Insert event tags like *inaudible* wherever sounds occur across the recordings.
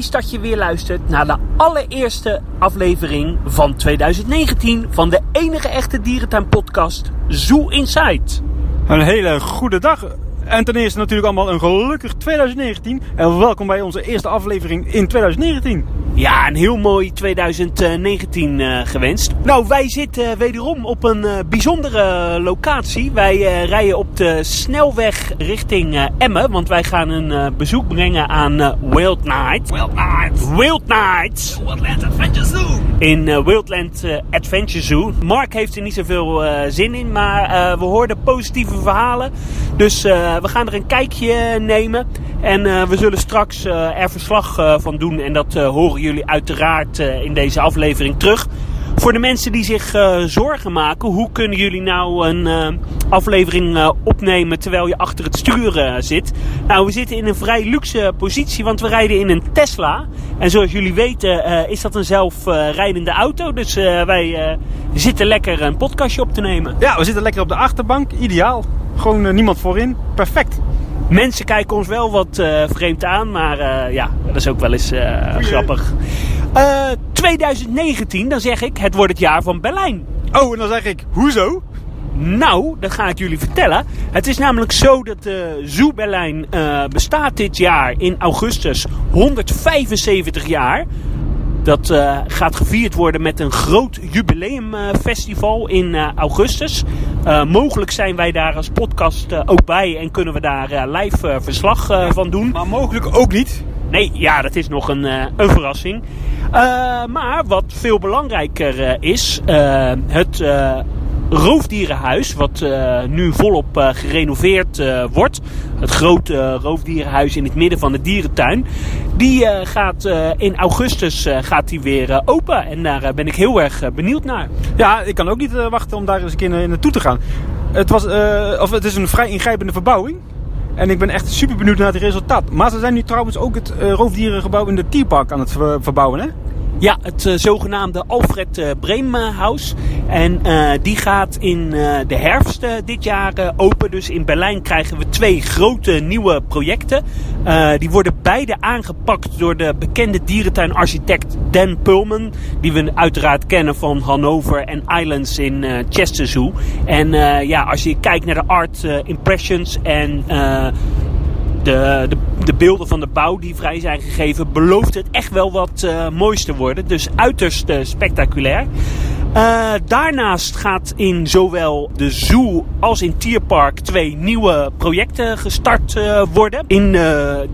Typisch dat je weer luistert naar de allereerste aflevering van 2019 van de enige echte dierentuin-podcast Zoo Inside. Een hele goede dag. En ten eerste natuurlijk allemaal een gelukkig 2019. En welkom bij onze eerste aflevering in 2019. Ja, een heel mooi 2019 eh, gewenst. Nou, wij zitten wederom op een eh, bijzondere locatie. Wij eh, rijden op de snelweg richting eh, Emmen, want wij gaan een eh, bezoek brengen aan eh, Wild Night. Wild Nights. Wild Nights Wildland Adventure Zoo. in eh, Wildland eh, Adventure Zoo. Mark heeft er niet zoveel eh, zin in, maar eh, we hoorden positieve verhalen. Dus eh, we gaan er een kijkje nemen. En eh, we zullen straks eh, er verslag eh, van doen. En dat eh, horen jullie uiteraard eh, in deze aflevering terug. Voor de mensen die zich eh, zorgen maken, hoe kunnen jullie nou een eh, aflevering opnemen terwijl je achter het stuur zit? Nou, we zitten in een vrij luxe positie, want we rijden in een Tesla. En zoals jullie weten is dat een zelfrijdende auto. Dus wij zitten lekker een podcastje op te nemen. Ja, we zitten lekker op de achterbank. Ideaal. Gewoon niemand voorin. Perfect. Mensen kijken ons wel wat eh, vreemd aan, maar eh, ja, dat is ook wel eens eh, grappig. Eh, 2019, dan zeg ik, het wordt het jaar van Berlijn. Oh, en dan zeg ik, hoezo? Nou, dat ga ik jullie vertellen. Het is namelijk zo dat de Zoo Berlijn bestaat dit jaar in augustus 175 jaar. Dat eh, gaat gevierd worden met een groot jubileumfestival in eh, augustus. Eh, mogelijk zijn wij daar als podcast ook bij en kunnen we daar live verslag van doen. Maar mogelijk ook niet. Nee, ja, dat is nog een, een verrassing. Maar wat veel belangrijker is, het roofdierenhuis, wat eh, nu volop eh, gerenoveerd eh, wordt. Het grote roofdierenhuis in het midden van de dierentuin. Die gaat in augustus gaat die weer open. En daar ben ik heel erg benieuwd naar. Ja, ik kan ook niet wachten om daar eens een keer na- naartoe te gaan. Het, was, of het is een vrij ingrijpende verbouwing. En ik ben echt super benieuwd naar het resultaat. Maar ze zijn nu trouwens ook het roofdierengebouw in de Tierpark aan het ver- verbouwen, hè? Ja, het eh, zogenaamde Alfred uh, Breemhuis. En die gaat in de herfst dit jaar open. Dus in Berlijn krijgen we twee grote nieuwe projecten. Die worden beide aangepakt door de bekende dierentuinarchitect Dan Pullman. Die we uiteraard kennen van Hannover en Islands in Chester Zoo. En ja, als je kijkt naar de art impressions en... de, de, de beelden van de bouw die vrij zijn gegeven, belooft het echt wel wat eh, moois te worden. Dus uiterst eh, spectaculair. Eh, daarnaast gaat in zowel de zoo als in Tierpark twee nieuwe projecten gestart worden. In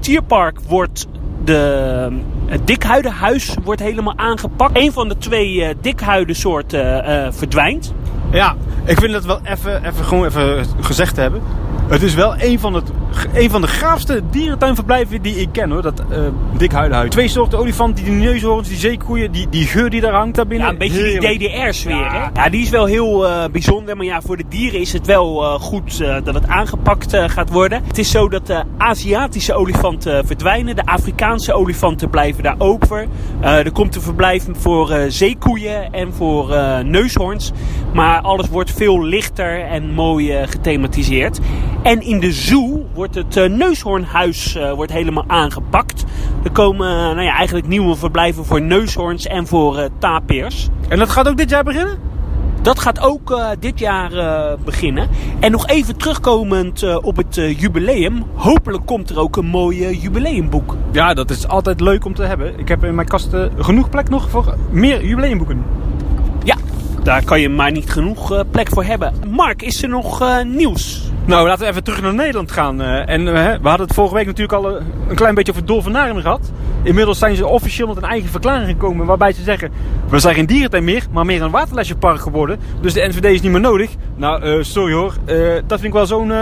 Tierpark wordt de, het dikhuidenhuis wordt helemaal aangepakt. Een van de twee dikhuidensoorten verdwijnt. Ja, ik vind dat wel even, even, gewoon even gezegd te hebben. Het is wel een van, het, een van de gaafste dierentuinverblijven die ik ken hoor. Dat uh, dik huidenhuis. Twee soorten olifanten, die neushoorns, die zeekoeien, die, die geur die daar hangt daar binnen. Ja, een beetje Heerlijk. die DDR-sfeer. Ja. hè? Ja, die is wel heel eh, bijzonder. Maar ja, voor de dieren is het wel eh, goed eh, dat het aangepakt eh, gaat worden. Het is zo dat de Aziatische olifanten verdwijnen. De Afrikaanse olifanten blijven daar over. Eh, er komt een verblijf voor eh, zeekoeien en voor eh, neushoorns. Maar alles wordt veel lichter en mooi eh, gethematiseerd. En in de zoo wordt het eh, neushoornhuis eh, wordt helemaal aangepakt. Er komen eh, nou ja, eigenlijk nieuwe verblijven voor neushoorns en voor tapirs. En dat gaat ook dit jaar beginnen? Dat gaat ook uh, dit jaar uh, beginnen. En nog even terugkomend uh, op het jubileum. Hopelijk komt er ook een mooi jubileumboek. Ja, dat is altijd leuk om te hebben. Ik heb in mijn kast genoeg plek nog voor meer jubileumboeken. Ja, daar kan je maar niet genoeg plek voor hebben. Mark, is er nog nieuws? Nou, laten we even terug naar Nederland gaan. Uh, en uh, we hadden het vorige week natuurlijk al een klein beetje over dolfinarium gehad. Inmiddels zijn ze officieel met een eigen verklaring gekomen waarbij ze zeggen... We zijn geen dierentuin meer, maar meer een waterlesjepark geworden. Dus de NVD is niet meer nodig. Nou, sorry hoor. dat vind ik wel zo'n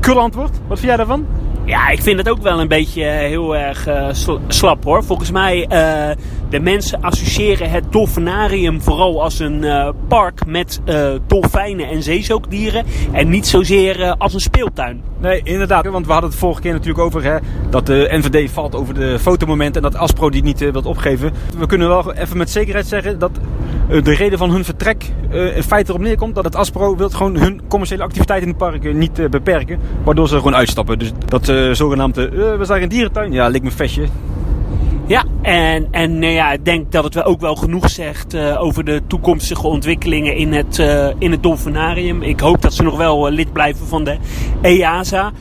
kul antwoord. Wat vind jij daarvan? Ja, ik vind het ook wel een beetje heel erg uh, slap hoor. Volgens mij, uh, de mensen associëren het dolfinarium vooral als een uh, park met dolfijnen en zeezoogdieren. En niet zozeer als een speeltuin. Nee, inderdaad. Want we hadden het vorige keer natuurlijk over hè, dat de NVD valt over de fotomomenten en dat Aspro die niet wilt opgeven. We kunnen wel even met zekerheid zeggen dat de reden van hun vertrek in feite erop neerkomt dat het Aspro wil gewoon hun commerciële activiteit in het park niet beperken. Waardoor ze gewoon uitstappen. Dus dat zogenaamde, we zijn een dierentuin. Ja, lik me vestje. Ja, en, en nou ja, ik denk dat het ook wel genoeg zegt uh, over de toekomstige ontwikkelingen in het, uh, in het Dolfinarium. Ik hoop dat ze nog wel lid blijven van de EASA.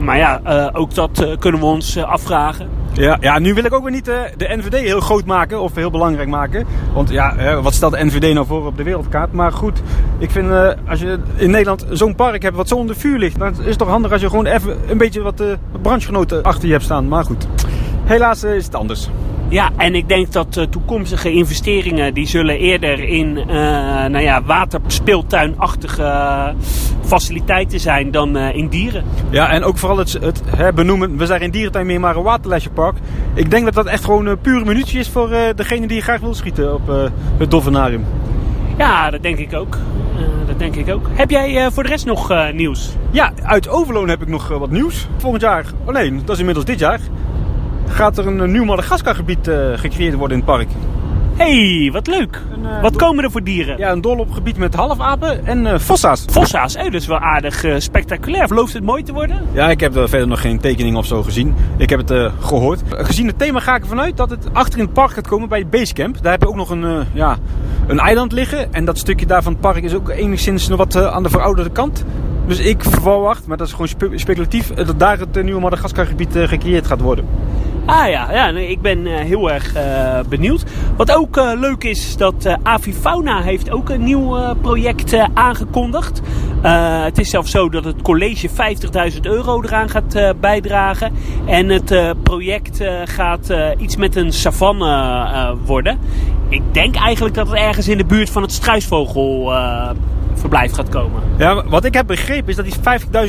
Maar ja, ook dat kunnen we ons afvragen. Ja, ja, nu wil ik ook weer niet de NVD heel groot maken of heel belangrijk maken. Want ja, wat stelt de NVD nou voor op de wereldkaart? Maar goed, ik vind als je in Nederland zo'n park hebt wat zo onder vuur ligt, dan is het toch handig als je gewoon even een beetje wat branchegenoten achter je hebt staan. Maar goed. Helaas is het anders. Ja, en ik denk dat uh, toekomstige investeringen die zullen eerder in uh, nou ja, waterspeeltuinachtige faciliteiten zijn dan in dieren. Ja, en ook vooral het, het hè, benoemen, we zijn geen dierentuin meer, maar een waterlesjepark. Ik denk dat dat echt gewoon pure munitie is voor degene die graag wil schieten op het dolfinarium. Ja, dat denk ik ook. dat denk ik ook. Heb jij voor de rest nog nieuws? Ja, uit Overloon heb ik nog wat nieuws. Volgend jaar, oh nee, dat is inmiddels dit jaar gaat er een nieuw Madagascar-gebied uh, gecreëerd worden in het park. hey, wat leuk. uh, wat komen er voor dieren? Ja, een dolop gebied met halfapen en uh, fossa's. Fossa's, hey, dat is wel aardig spectaculair. Verlooft het mooi te worden? Ja, ik heb er verder nog geen tekening of zo gezien. Ik heb het gehoord. Gezien het thema ga ik ervan uit dat het achter in het park gaat komen bij het Basecamp. Daar heb je ook nog een, ja, een eiland liggen. En dat stukje daar van het park is ook enigszins nog wat aan de verouderde kant. Dus ik verwacht, maar dat is gewoon spe speculatief, dat daar het nieuwe Madagascar-gebied gecreëerd gaat worden. Ah ja, ja ik ben heel erg benieuwd. Wat ook leuk is, is dat Avifauna heeft ook een nieuw project aangekondigd. het is zelfs zo dat het college 50.000 euro eraan gaat bijdragen. En het project gaat iets met een savanne worden. Ik denk eigenlijk dat het ergens in de buurt van het struisvogel verblijf gaat komen. Ja, wat ik heb begrepen is dat die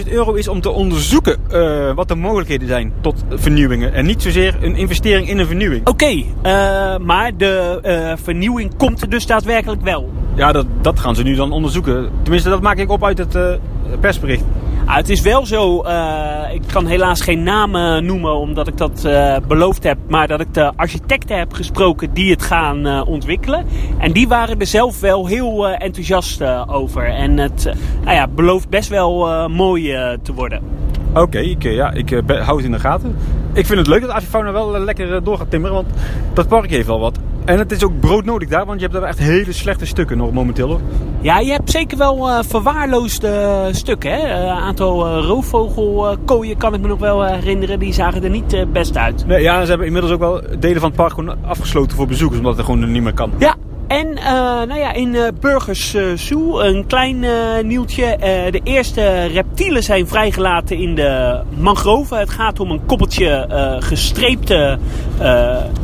50.000 euro is om te onderzoeken uh, wat de mogelijkheden zijn tot vernieuwingen. En niet zozeer een investering in een vernieuwing. Oké, okay, uh, maar de uh, vernieuwing komt er dus daadwerkelijk wel. Ja, dat, dat gaan ze nu dan onderzoeken. Tenminste, dat maak ik op uit het persbericht. Ah, het is wel zo, uh, ik kan helaas geen namen noemen omdat ik dat uh, beloofd heb. Maar dat ik de architecten heb gesproken die het gaan uh, ontwikkelen. En die waren er zelf wel heel enthousiast over. En het nou ja, belooft best wel mooi te worden. Oké, ik, ja, ik hou het in de gaten. Ik vind het leuk dat Avifauna wel lekker door gaat timmeren, want dat park heeft wel wat. En het is ook broodnodig daar, want je hebt daar echt hele slechte stukken nog momenteel. Hoor. Ja, je hebt zeker wel uh, verwaarloosde stukken. Een uh, aantal uh, roofvogelkooien kan ik me nog wel herinneren. Die zagen er niet best uit. Nee, ja, ze hebben inmiddels ook wel delen van het park gewoon afgesloten voor bezoekers, omdat het gewoon niet meer kan. Ja, en uh, nou ja, in uh, Burgers uh, Zoo, een klein nieuwtje. de eerste reptielen zijn vrijgelaten in de mangroven. Het gaat om een koppeltje gestreepte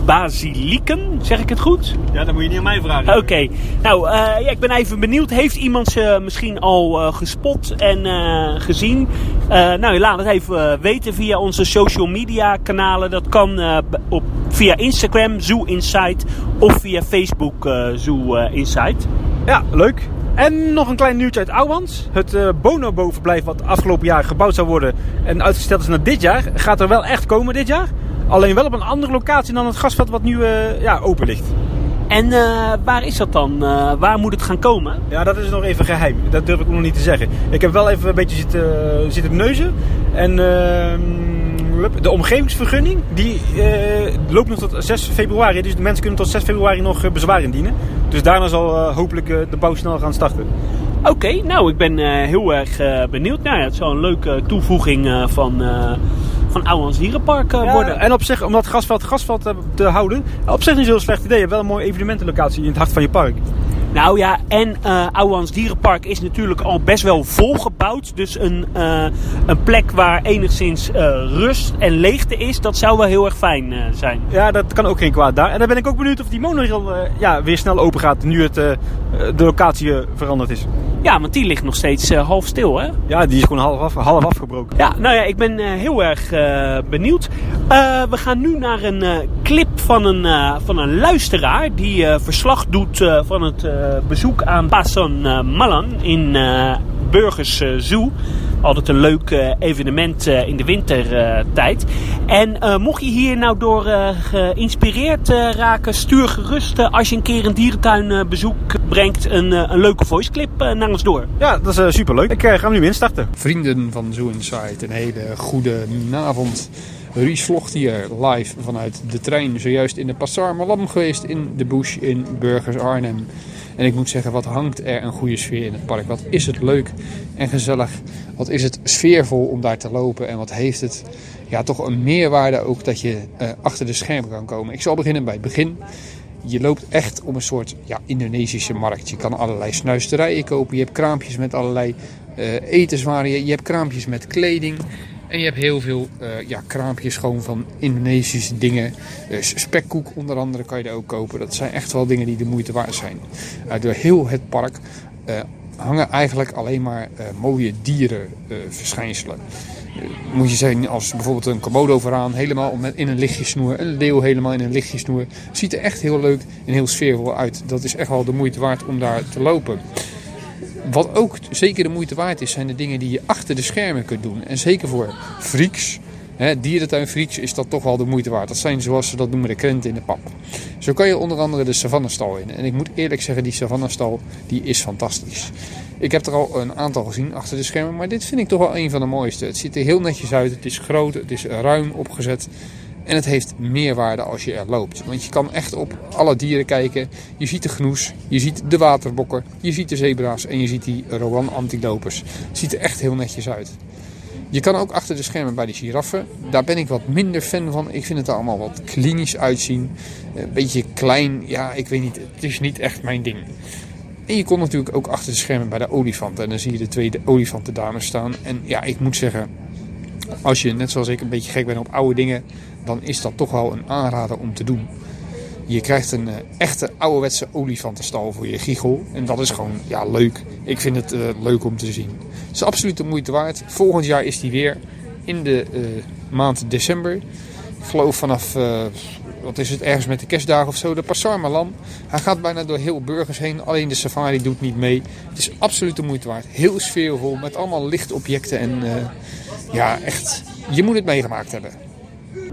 basilieken. Zeg ik het goed? Ja, dat moet je niet aan mij vragen. Oké. Okay. Nou, ja, ik ben even benieuwd. Heeft iemand ze misschien al gespot en gezien? nou, laat het even weten via onze social media kanalen. Dat kan op, via Instagram, Zoo Insight of via Facebook Zoo uh, Insight. Ja, leuk. En nog een klein nieuwtje uit Ouwans. Het uh, Bonobo-verblijf wat afgelopen jaar gebouwd zou worden en uitgesteld is naar dit jaar, gaat er wel echt komen dit jaar. Alleen wel op een andere locatie dan het gasveld wat nu uh, ja, open ligt. En uh, waar is dat dan? Uh, waar moet het gaan komen? Ja, dat is nog even geheim. Dat durf ik nog niet te zeggen. Ik heb wel even een beetje zitten, zitten neuzen. En uh, de omgevingsvergunning die uh, loopt nog tot 6 februari. Dus de mensen kunnen tot 6 februari nog uh, bezwaar indienen. Dus daarna zal uh, hopelijk de bouw snel gaan starten. Oké, okay, nou ik ben heel erg benieuwd. Nou ja, het zal een leuke toevoeging van van Ouwans Dierenpark ja, worden. En op zich, om dat gasveld gasveld te houden, op zich niet zo'n slecht idee. Je hebt wel een mooie evenementenlocatie in het hart van je park. Nou ja, en uh, Ouwans Dierenpark is natuurlijk al best wel volgebouwd. Dus een, uh, een plek waar enigszins uh, rust en leegte is, dat zou wel heel erg fijn zijn. Ja, dat kan ook geen kwaad daar. En dan ben ik ook benieuwd of die monorail ja, weer snel open gaat nu het, de locatie veranderd is. Ja, want die ligt nog steeds half stil, hè? Ja, die is gewoon half, af, half afgebroken. Ja, nou ja, ik ben heel erg benieuwd. we gaan nu naar een clip van een, van een luisteraar die verslag doet van het bezoek aan Pasan uh, Malan in uh, Burgers uh, Zoo. Altijd een leuk evenement in de wintertijd. en mocht je hier nou door geïnspireerd raken, stuur gerust als je een keer een dierentuin bezoek brengt een, een leuke voiceclip naar ons door. Ja, dat is superleuk. Ik ga hem nu instarten. Vrienden van Zoo Insight, een hele goede avond. Ries vlogt hier live vanuit de trein. Zojuist in de Passar Malam geweest in de Bush in Burgers Arnhem. En ik moet zeggen, wat hangt er een goede sfeer in het park. Wat is het leuk en gezellig. Wat is het sfeervol om daar te lopen. En wat heeft het ja, toch een meerwaarde ook dat je uh, achter de schermen kan komen. Ik zal beginnen bij het begin. Je loopt echt om een soort ja, Indonesische markt. Je kan allerlei snuisterijen kopen. Je hebt kraampjes met allerlei uh, etenswaren. Je hebt kraampjes met kleding. En je hebt heel veel uh, ja, kraampjes gewoon van Indonesische dingen. Dus spekkoek onder andere kan je er ook kopen. Dat zijn echt wel dingen die de moeite waard zijn. Uh, door heel het park uh, hangen eigenlijk alleen maar mooie dierenverschijnselen. moet je zeggen, als bijvoorbeeld een komodo vooraan, helemaal in een lichtjesnoer. Een leeuw helemaal in een lichtjesnoer. Ziet er echt heel leuk en heel sfeervol uit. Dat is echt wel de moeite waard om daar te lopen. Wat ook zeker de moeite waard is, zijn de dingen die je achter de schermen kunt doen. En zeker voor freaks, hè, dierentuin freaks, is dat toch wel de moeite waard. Dat zijn zoals ze dat noemen de krenten in de pap. Zo kan je onder andere de savannastal in. En ik moet eerlijk zeggen, die savannastal die is fantastisch. Ik heb er al een aantal gezien achter de schermen, maar dit vind ik toch wel een van de mooiste. Het ziet er heel netjes uit, het is groot, het is ruim opgezet. En het heeft meerwaarde als je er loopt. Want je kan echt op alle dieren kijken. Je ziet de gnoes, je ziet de waterbokken, je ziet de zebra's en je ziet die Rowan antilopes. Het ziet er echt heel netjes uit. Je kan ook achter de schermen bij de giraffen. Daar ben ik wat minder fan van. Ik vind het er allemaal wat klinisch uitzien. Een beetje klein. Ja, ik weet niet. Het is niet echt mijn ding. En je kon natuurlijk ook achter de schermen bij de olifanten. En dan zie je de twee olifantendames staan. En ja, ik moet zeggen, als je net zoals ik een beetje gek bent op oude dingen, dan is dat toch wel een aanrader om te doen. Je krijgt een uh, echte ouderwetse olifantenstal voor je giegel. En dat is gewoon ja, leuk. Ik vind het uh, leuk om te zien. Het is absoluut de moeite waard. Volgend jaar is die weer in de uh, maand december. Ik geloof vanaf, wat is het, ergens met de kerstdagen of zo, de Passar Malam. Hij gaat bijna door heel burgers heen. Alleen de safari doet niet mee. Het is absoluut de moeite waard. Heel sfeervol met allemaal lichtobjecten. En ja, echt, je moet het meegemaakt hebben.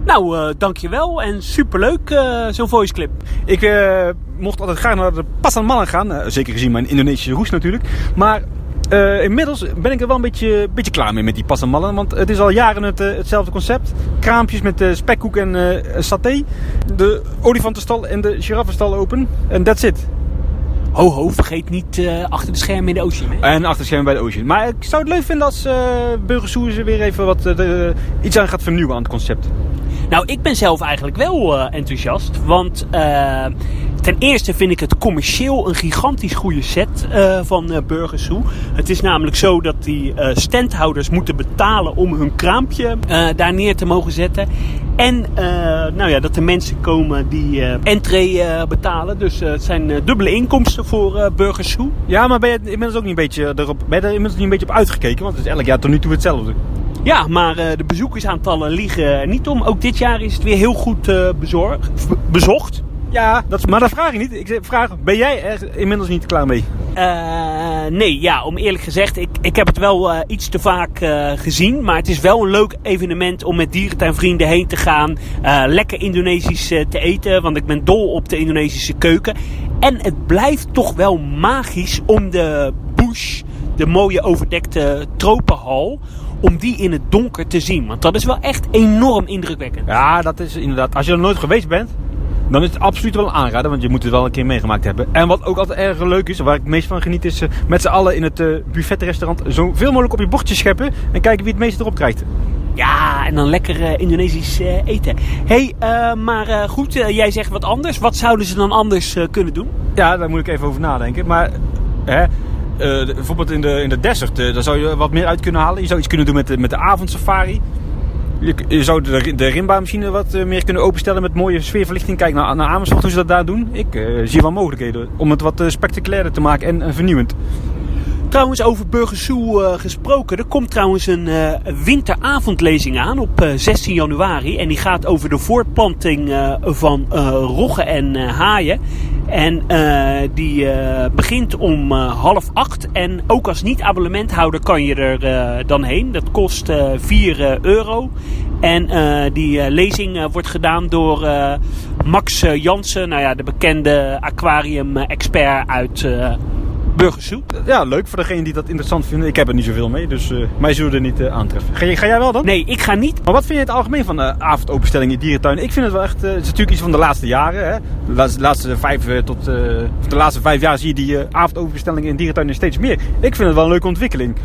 Nou, uh, dankjewel en superleuk uh, zo'n voice clip. Ik uh, mocht altijd graag naar de Malang gaan. zeker gezien mijn Indonesische roes natuurlijk. Maar inmiddels ben ik er wel een beetje, beetje klaar mee met die Malang. Want het is al jaren het, hetzelfde concept. Kraampjes met spekkoek en saté. De olifantenstal en de giraffenstal open. En that's it. Ho, ho, vergeet niet uh, achter de schermen in de Ocean. Hè? En achter de schermen bij de Ocean. Maar ik zou het leuk vinden als uh, Burgersoer weer even wat, uh, iets aan gaat vernieuwen aan het concept. Nou, ik ben zelf eigenlijk wel enthousiast. Want ten eerste vind ik het commercieel een gigantisch goede set van uh, Burgers Zoo. Het is namelijk zo dat die standhouders moeten betalen om hun kraampje daar neer te mogen zetten. En nou ja, dat er mensen komen die entree betalen. Dus het zijn dubbele inkomsten voor Burgers Zoo. Ja, maar ben je inmiddels ook niet een beetje erop, je er niet een beetje op uitgekeken? Want het is elk jaar tot nu toe hetzelfde. Ja, maar uh, de bezoekersaantallen liegen niet om. Ook dit jaar is het weer heel goed uh, bezorgd, bezocht. Ja, dat, maar dat vraag ik niet. Ik vraag, ben jij er inmiddels niet klaar mee? Uh, nee, ja, om eerlijk gezegd, ik, ik heb het wel uh, iets te vaak uh, gezien. Maar het is wel een leuk evenement om met dierentuinvrienden heen te gaan. lekker Indonesisch te eten, want ik ben dol op de Indonesische keuken. En het blijft toch wel magisch om de bush, de mooie overdekte tropenhal om die in het donker te zien. Want dat is wel echt enorm indrukwekkend. Ja, dat is inderdaad. Als je er nooit geweest bent, dan is het absoluut wel een aanrader. Want je moet het wel een keer meegemaakt hebben. En wat ook altijd erg leuk is, waar ik het meest van geniet, is uh, met z'n allen in het uh, buffetrestaurant zoveel mogelijk op je bordje scheppen. En kijken wie het meeste erop krijgt. Ja, en dan lekker uh, Indonesisch eten. Hé, hey, maar goed, jij zegt wat anders. Wat zouden ze dan anders kunnen doen? Ja, daar moet ik even over nadenken. Maar hè, uh, bijvoorbeeld in de, in de desert, uh, daar zou je wat meer uit kunnen halen. Je zou iets kunnen doen met de, met de avondsafari. Je, je zou de, de Rimba misschien wat uh, meer kunnen openstellen met mooie sfeerverlichting. Kijk naar, naar Amersfoort hoe ze dat daar doen. Ik zie wel mogelijkheden om het wat spectaculairder te maken en, en vernieuwend. Trouwens, over Burgersoe uh, gesproken. Er komt trouwens een uh, winteravondlezing aan op uh, 16 januari. En die gaat over de voortplanting van roggen en haaien. En die begint om half acht. En ook als niet-abonnementhouder kan je er dan heen. Dat kost 4 euro. En die lezing wordt gedaan door Max Jansen. Nou ja, de bekende aquarium-expert uit burgersoep. Ja, leuk voor degene die dat interessant vinden. Ik heb er niet zoveel mee, dus eh, mij zullen er niet eh, aantreffen. Ga, ga jij wel dan? Nee, ik ga niet. Maar wat vind je in het algemeen van de avondopenstellingen in dierentuinen? Ik vind het wel echt, eh, het is natuurlijk iets van de laatste jaren. Hè? De laatste, vijf, eh, tot, eh, de laatste vijf jaar zie je die eh, avondopenstellingen in dierentuinen steeds meer. Ik vind het wel een leuke ontwikkeling.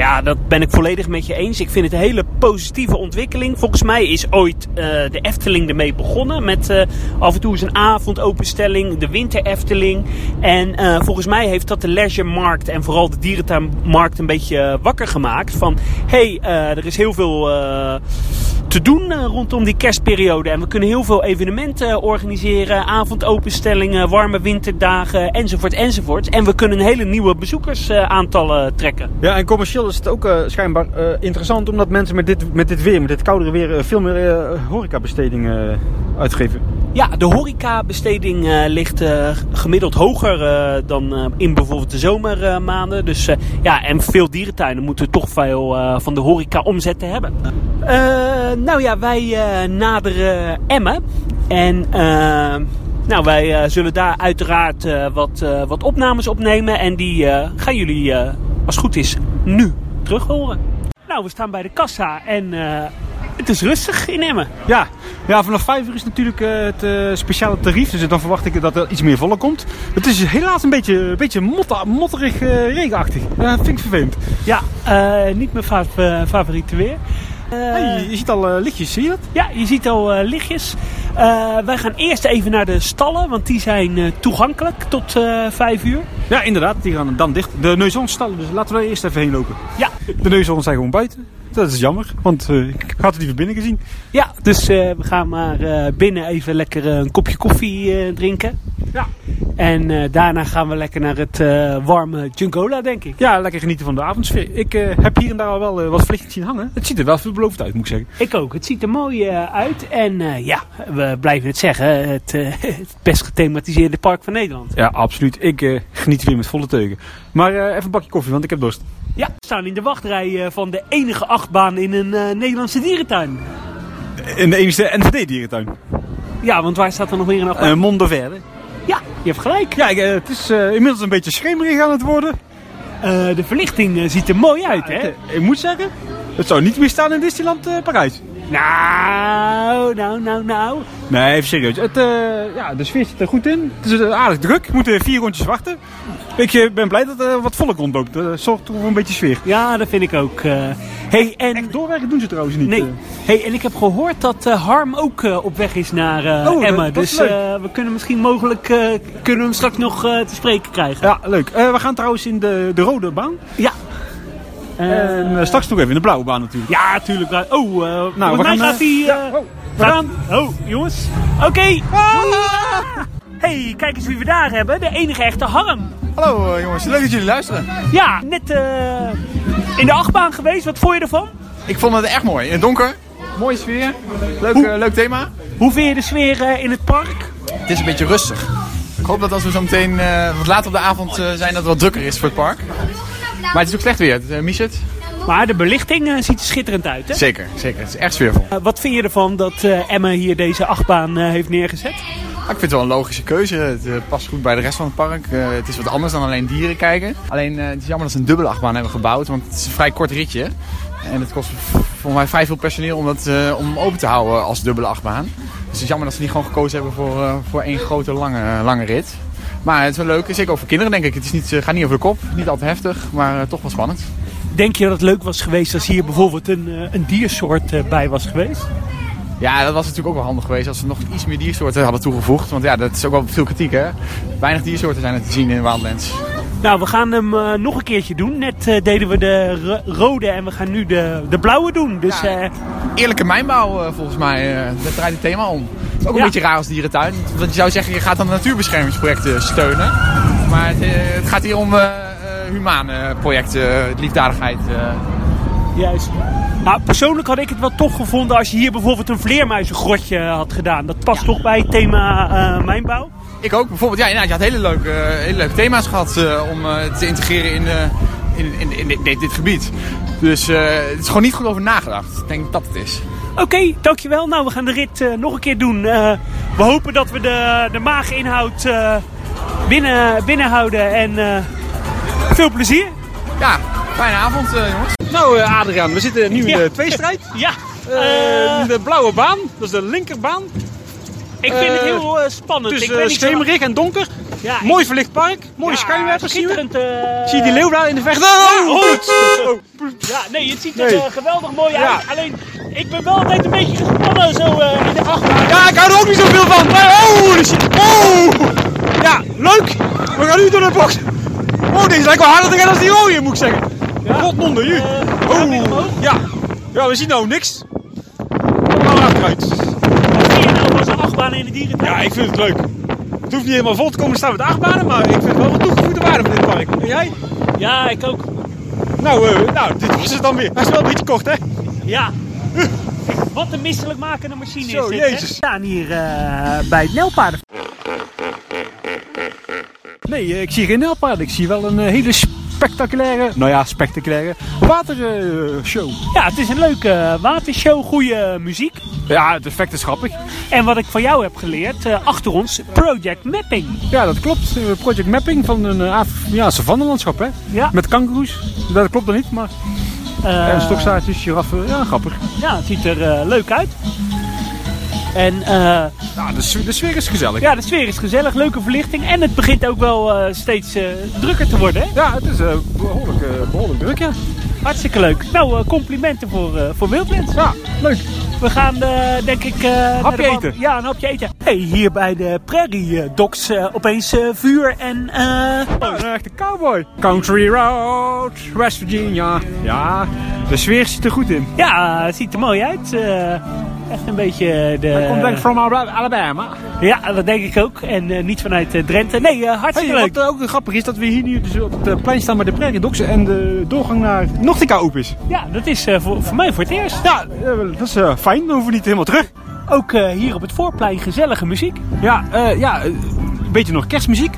Ja, dat ben ik volledig met je eens. Ik vind het een hele positieve ontwikkeling. Volgens mij is ooit eh, de Efteling ermee begonnen. Met eh, af en toe eens een avondopenstelling, de Winter Efteling. En eh, volgens mij heeft dat de leisuremarkt en vooral de dierentuinmarkt een beetje wakker gemaakt. Van, hé, hey, er is heel veel te doen eh, rondom die kerstperiode. En we kunnen heel veel evenementen organiseren. Avondopenstellingen, warme winterdagen, enzovoort, enzovoort. En we kunnen hele nieuwe bezoekersaantallen trekken. Ja, en commercieel is het ook eh, schijnbaar eh, interessant omdat mensen met dit, met dit weer, met dit koudere weer, eh, veel meer eh, horecabestedingen eh, uitgeven. Ja, de horecabesteding eh ligt eh, gemiddeld hoger eh, dan in bijvoorbeeld de zomermaanden. dus ja, en veel dierentuinen moeten toch veel van de horeca omzetten hebben. Nou ja, wij naderen Emmen. En nou, wij zullen daar uiteraard wat, wat opnames opnemen. En die gaan jullie, als het goed is, nu terug horen. Nou, we staan bij de kassa en het is rustig in Emmen. Ja, ja vanaf 5 uur is natuurlijk eh, het eh, speciale tarief. Dus dan verwacht ik dat er iets meer volle komt. Het is helaas een beetje, een beetje motterig eh, regenachtig. Ja, vind ik vervelend. Ja, niet mijn fa- favoriete weer. Hey, je ziet al lichtjes, zie je dat? Ja, je ziet al lichtjes. Wij gaan eerst even naar de stallen, want die zijn toegankelijk tot eh 5 uur. Ja, inderdaad. Die gaan dan dicht. De neusonstallen, dus laten we er eerst even heen lopen. Ja, De neusons zijn gewoon buiten. Dat is jammer, want eh, ik had het liever binnen gezien. ja dus eh, we gaan maar eh, binnen even lekker een kopje koffie drinken. Ja. En eh, daarna gaan we lekker naar het eh, warme Jungola, denk ik. Ja, lekker genieten van de avondsfeer. Ik eh, heb hier en daar al wel wat vliegjes zien hangen. Het ziet er wel veelbelovend uit, moet ik zeggen. Ik ook. Het ziet er mooi uit. En ja, we blijven het zeggen. Het, *laughs* het best gethematiseerde park van Nederland. Ja, absoluut. Ik geniet weer met volle teugen. Maar even een bakje koffie, want ik heb dorst. Ja, we staan in de wachtrij van de enige achtbaan in een Nederlandse dierentuin. In de enige NVD-dierentuin. Ja, want waar staat er nog meer een achtbaan? Uh, Mondo Verde. Ja, je hebt gelijk. Ja, eh, het is eh, inmiddels een beetje schemerig aan het worden. Eh, de verlichting ziet er mooi uit, hè? Het, ik moet zeggen, het zou niet meer staan in Disneyland Parijs. Nou, nou, nou, nou. Nee, even serieus. Het, ja, de sfeer zit er goed in. Het is aardig druk. We moeten vier rondjes wachten. Ik eh, ben blij dat er wat volk rondloopt. Dat zorgt toch voor een beetje sfeer. Ja, dat vind ik ook. eh. hey, en... Echt doorwerken doen ze trouwens niet. Nee. eh. Hey, en ik heb gehoord dat eh, Harm ook eh, op weg is naar eh, Oh, dat- Emmen. dat is dus leuk. eh, we kunnen misschien mogelijk eh, kunnen hem straks nog eh, te spreken krijgen. Ja, leuk. Eh, we gaan trouwens in de, de rode baan. Ja. Eh, en eh, straks nog even in de blauwe baan natuurlijk. Ja, tuurlijk. Oh, uh, Nou, we mij gaan, gaat eh, hij... ja, eh, oh, we Oh, jongens. Oké. Hey, kijk eens wie we daar hebben. De enige echte Harm. Hallo eh, jongens, leuk dat jullie luisteren. Ja, net eh, in de achtbaan geweest. Wat vond je ervan? Ik vond het echt mooi. In het donker, mooie sfeer, leuk, Hoe- eh, leuk thema. Hoe vind je de sfeer eh, in het park? Het is een beetje rustig. Ik hoop dat als we zo meteen wat later op de avond eh, zijn, dat het wat drukker is voor het park. Maar het is ook slecht weer, het, uh, het? Maar de belichting eh, ziet er schitterend uit, hè? Zeker, zeker. Het is echt sfeervol. Eh, wat vind je ervan dat eh Emma hier deze achtbaan heeft neergezet? Ah, ik vind het wel een logische keuze. Het past goed bij de rest van het park. Het is wat anders dan alleen dieren kijken. Alleen het is jammer dat ze een dubbele achtbaan hebben gebouwd, want het is een vrij kort ritje. En het kost volgens mij vrij veel personeel om, dat, om open te houden als dubbele achtbaan. Dus het is jammer dat ze niet gewoon gekozen hebben voor, voor één grote lange, lange rit. Maar het is wel leuk, zeker ook voor kinderen denk ik. Het is niet, gaat niet over de kop, niet al te heftig, maar toch wel spannend. Denk je dat het leuk was geweest als hier bijvoorbeeld een, eh, een diersoort eh, bij was geweest? Ja, dat was natuurlijk ook wel handig geweest als ze nog iets meer diersoorten hadden toegevoegd. Want ja, dat is ook wel veel kritiek hè. Weinig diersoorten zijn er te zien in Wildlands. Nou, we gaan hem eh, nog een keertje doen. Net deden we de ro- rode en we gaan nu de, de blauwe doen. Dus Ja. Eerlijke mijnbouw volgens mij, daar draait het thema om. Het is ook een Ja. beetje raar als dierentuin. Want je zou zeggen, je gaat dan natuurbeschermingsprojecten steunen. Maar het, het gaat hier om humane projecten, liefdadigheid. eh. juist. Nou, persoonlijk had ik het wel toch gevonden als je hier bijvoorbeeld een vleermuizengrotje had gedaan. Dat past toch bij het thema eh, mijnbouw? Ik ook bijvoorbeeld, ja, inderdaad, je had hele leuke, eh, hele leuke thema's gehad eh, om eh, te integreren in, eh, in, in, in dit, dit, dit gebied. Dus eh, het is gewoon niet goed over nagedacht. Ik denk dat het is. Oké, dankjewel. Nou, we gaan de rit eh, nog een keer doen. Eh, we hopen dat we de, de maaginhoud eh binnen, binnenhouden. En eh, Veel plezier. Ja, fijne avond eh, jongens. Nou uh, Adriaan, we zitten nu in Ja. de tweestrijd. Ja, Eh, eh, de blauwe baan, dat is de linkerbaan. ik vind het eh, heel eh, spannend. Het is ik eh, zo- schemerig en donker. Ja, Mooi verlicht park, mooie ja, schijnwerpers zien we. eh, Zie je die leeuw daar in de vecht? Oh, Ja, nee, het ziet er Nee. eh, geweldig mooi Ja. uit. Alleen, ik ben wel altijd een beetje gespannen zo eh, in de achtbaan. Ja, ik hou er ook niet zoveel van. Oh, shit. Oh. Ja, leuk. We gaan nu door de box. Oh, deze lijkt wel harder te gaan dan die rode, moet ik zeggen. Rotmonde, ju. Eh, omhoog? Ja. Ja, we zien nou niks. Kom maar achteruit. Wat zie je nou als een achtbaan in de dierentuin? Ja, ik vind het leuk. Het hoeft niet helemaal vol te komen te staan met achtbanen, maar ik vind het wel wat toegevoegde waarde van dit park. En jij? Ja, ik ook. Nou, eh, nou, dit was het dan weer. Hij is wel een beetje kort, hè? Ja. Wat een misselijkmakende machine Zo, is dit, hè? jezus. We staan hier eh, bij het Nelpaarden. Nee, eh, ik zie geen nijlpaarden. Ik zie wel een eh, hele spectaculaire, nou ja, spectaculaire watershow. Ja, het is een leuke watershow, goede muziek. ja, het effect is grappig. En wat ik van jou heb geleerd, eh, achter ons, Project Mapping. Ja, dat klopt. Eh, Project Mapping van een uh, ja, savannelandschap, hè? Ja, Met kangoeroes. Dat klopt dan niet, maar... eh, en stokstaartjes, giraffen. Ja, grappig. ja, het ziet er eh, leuk uit. En Ja, de, sfeer- de sfeer is gezellig. ja, de sfeer is gezellig, leuke verlichting. En het begint ook wel eh, steeds eh, drukker te worden. Hè? Ja, het is eh, behoorlijk, eh, behoorlijk druk, ja. Hartstikke leuk. Nou, complimenten voor, voor Wildlands. Ja, leuk. We gaan, denk ik... Hapje de eten. Ja, een hapje eten. Hey, hier bij de Prairie Docs eh, opeens vuur en... eh, Oh, een echte cowboy. Country Road, West Virginia. Ja, de sfeer zit er goed in. ja, het ziet er mooi uit. Eh, echt een beetje de... Hij komt denk ik from Alabama. Ja, dat denk ik ook. En eh, niet vanuit eh, Drenthe. Nee, eh, hartstikke Hey, leuk. wat ook grappig is, dat we hier nu dus op het eh, plein staan met de Prairie Dogs en de doorgang naar Nortica open is. Ja, dat is eh, voor, voor mij voor het eerst. Ja, eh, dat is eh, fijn. Dan hoeven we niet helemaal terug. Ook eh, hier op het voorplein gezellige muziek. Ja, eh, ja eh, een beetje nog kerstmuziek.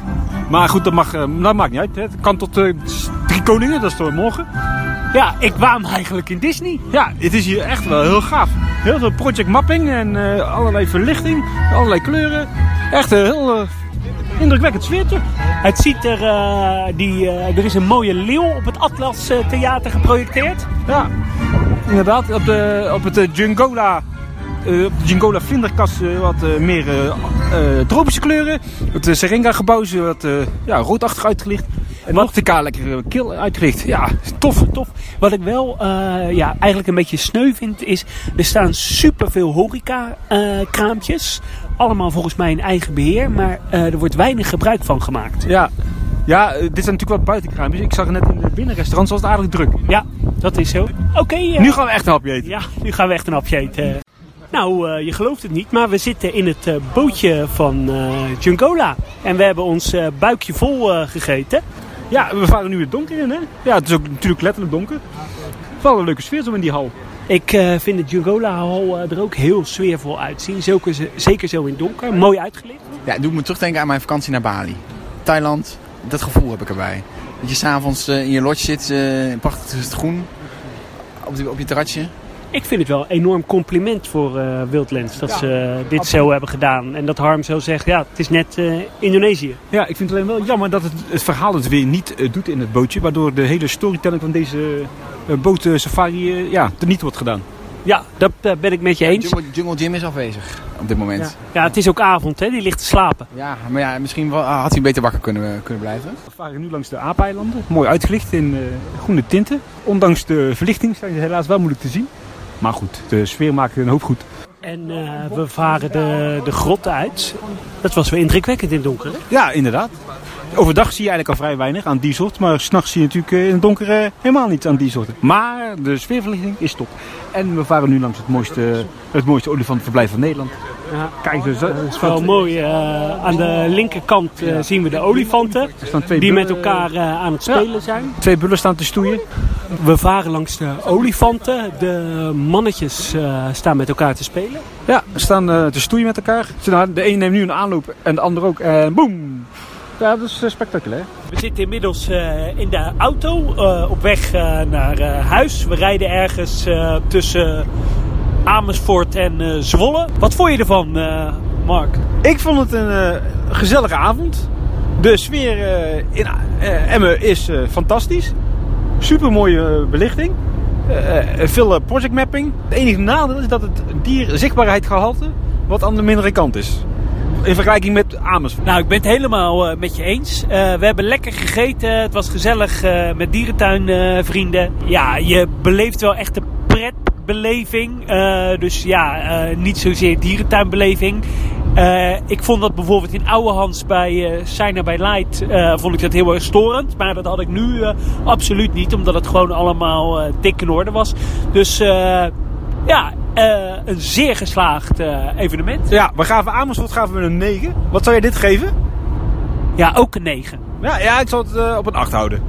Maar goed, dat, mag, eh, dat maakt niet uit. Hè. Het kan tot eh, drie koningen, dat is tot morgen. Ja, ik waam eigenlijk in Disney. Ja, het is hier echt wel heel gaaf. Heel veel project mapping en eh, allerlei verlichting, allerlei kleuren. Echt een heel eh, indrukwekkend sfeertje. Het ziet er, eh, die, er is een mooie leeuw op het Atlas Theater geprojecteerd. Ja, inderdaad. Op, de, op het Jungola, op de Jungola vlinderkas eh, wat meer tropische kleuren. Het Serenga gebouw is wat ja, roodachtig uitgelicht. En Wat- lekker kil uitgelicht. Ja, Tof, tof. Wat ik wel eh, ja, eigenlijk een beetje sneu vind is... Er staan superveel horeca eh, kraampjes. Allemaal volgens mij in eigen beheer. Maar eh, er wordt weinig gebruik van gemaakt. ja. Ja, dit zijn natuurlijk wat buitenkraampjes. Ik zag net in de binnenrestaurants was het aardig druk. Ja, dat is zo. Oké. Nu gaan we echt een hapje eten. Ja, nu gaan we echt een hapje eten. Nou, je gelooft het niet, maar we zitten in het bootje van Jungola. En we hebben ons buikje vol gegeten. Ja, we varen nu het donker in, hè? Ja, het is ook natuurlijk letterlijk donker. Wel een leuke sfeer zo in die hal. Ik eh, vind het Jungola Hall eh, er ook heel sfeervol uitzien. Zeker, zeker zo in het donker. Mooi uitgelicht. Ja, het doet me terugdenken aan mijn vakantie naar Bali. Thailand, dat gevoel heb ik erbij. Dat je s'avonds eh, in je lodge zit, eh prachtig is het groen. Op, die, op je terrasje. Ik vind het wel een enorm compliment voor eh Wildlands dat ze eh, dit zo hebben gedaan. En dat Harm zo zegt, ja, het is net eh, Indonesië. Ja, ik vind het alleen wel jammer dat het, het verhaal het weer niet doet in het bootje. Waardoor de hele storytelling van deze uh, boot safari ja, er niet wordt gedaan. Ja, dat ben ik met je eens. Jungle, Jungle Jim is afwezig op dit moment. Ja. ja, het is ook avond, hè? die ligt te slapen. Ja, maar ja, misschien wel- had hij beter wakker kunnen, kunnen blijven. We varen nu langs de aapeilanden. Mooi uitgelicht in eh, groene tinten. Ondanks de verlichting zijn ze helaas wel moeilijk te zien. Maar goed, de sfeer maakt een hoop goed. En eh, we varen de, de grot uit. Dat was wel indrukwekkend in het donker. hè? Ja, inderdaad. Overdag zie je eigenlijk al vrij weinig aan die soort. Maar s'nachts zie je natuurlijk eh, in het donker eh, helemaal niet aan die soorten. Maar de sfeerverlichting is top. En we varen nu langs het mooiste, het mooiste olifantenverblijf van Nederland. Ja. Kijk, dus, Dat is wel mooi. aan de linkerkant zien we de olifanten. Die met elkaar aan het spelen zijn. Twee bullen staan te stoeien. We varen langs de olifanten. De mannetjes eh, staan met elkaar te spelen. Ja, ze staan eh, te stoeien met elkaar. Ze- De een neemt nu een aanloop en de ander ook. En boem! Ja, dat is eh, spectaculair. We zitten inmiddels eh, in de auto eh, op weg eh, naar eh, huis. We rijden ergens eh, tussen Amersfoort en eh, Zwolle. Wat vond je ervan, eh, Mark? Ik vond het een eh, gezellige avond. De sfeer eh, in eh, Emmen is eh, fantastisch. Super mooie belichting. Eh, eh, veel eh, project mapping. Het enige nadeel is dat het dier zichtbaarheidsgehalte wat aan de mindere kant is. In vergelijking met Amersfoort. Nou, ik ben het helemaal eh, met je eens. Eh, we hebben lekker gegeten. Het was gezellig eh, met dierentuinvrienden. ja, je beleeft wel echt de pretbeleving. Eh, dus ja, eh, niet zozeer dierentuinbeleving. Eh, ik vond dat bijvoorbeeld in Ouwehans bij Signer by Light eh, vond ik dat heel erg storend. Maar dat had ik nu absoluut niet, omdat het gewoon allemaal dik in orde was. Dus ja, een zeer geslaagd evenement. Ja, we gaven Amersfoort gaven we een 9. Wat zou je dit geven? Ja, ook een 9. Ja, ja ik zal het op een 8 houden.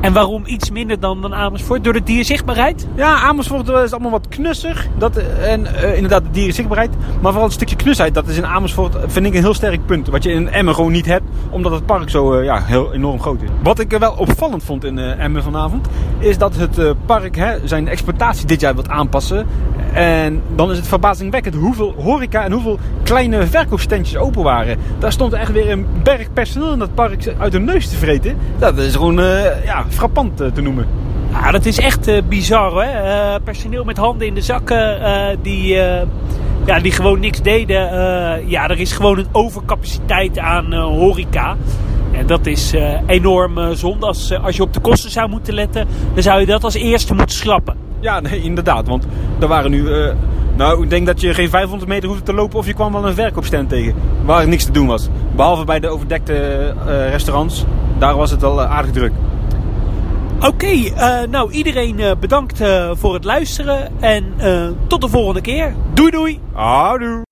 En waarom iets minder dan, dan Amersfoort? Door de dierzichtbaarheid? Ja, Amersfoort eh, is allemaal wat knusser. Dat, eh, en eh, inderdaad, de dierenzichtbaarheid. Maar vooral een stukje knusheid. Dat is in Amersfoort, vind ik, een heel sterk punt. Wat je in Emmen gewoon niet hebt. Omdat het park zo ja, heel enorm groot is. Wat ik wel opvallend vond in Emmen vanavond. Is dat het park hè, zijn exploitatie dit jaar wilt aanpassen. En dan is het verbazingwekkend hoeveel horeca en hoeveel kleine verkoopstandjes open waren. Daar stond echt weer een berg personeel in dat park uit de neus te vreten. Dat is gewoon ja, frappant eh, te noemen. Ja, dat is echt eh, bizar, hè? Eh, personeel met handen in de zakken die, ja, die gewoon niks deden. Ja, er is gewoon een overcapaciteit aan horeca. En dat is enorm zonde. Als, als je op de kosten zou moeten letten, dan zou je dat als eerste moeten schrappen. Ja, nee, inderdaad. Want er waren nu. nou, ik denk dat je geen 500 meter hoefde te lopen of je kwam wel een verkoopstand tegen. Waar niks te doen was. Behalve bij de overdekte restaurants. Daar was het al aardig druk. Oké, eh, nou iedereen eh, bedankt eh, voor het luisteren. En tot de volgende keer. Doei doei! Houdoe!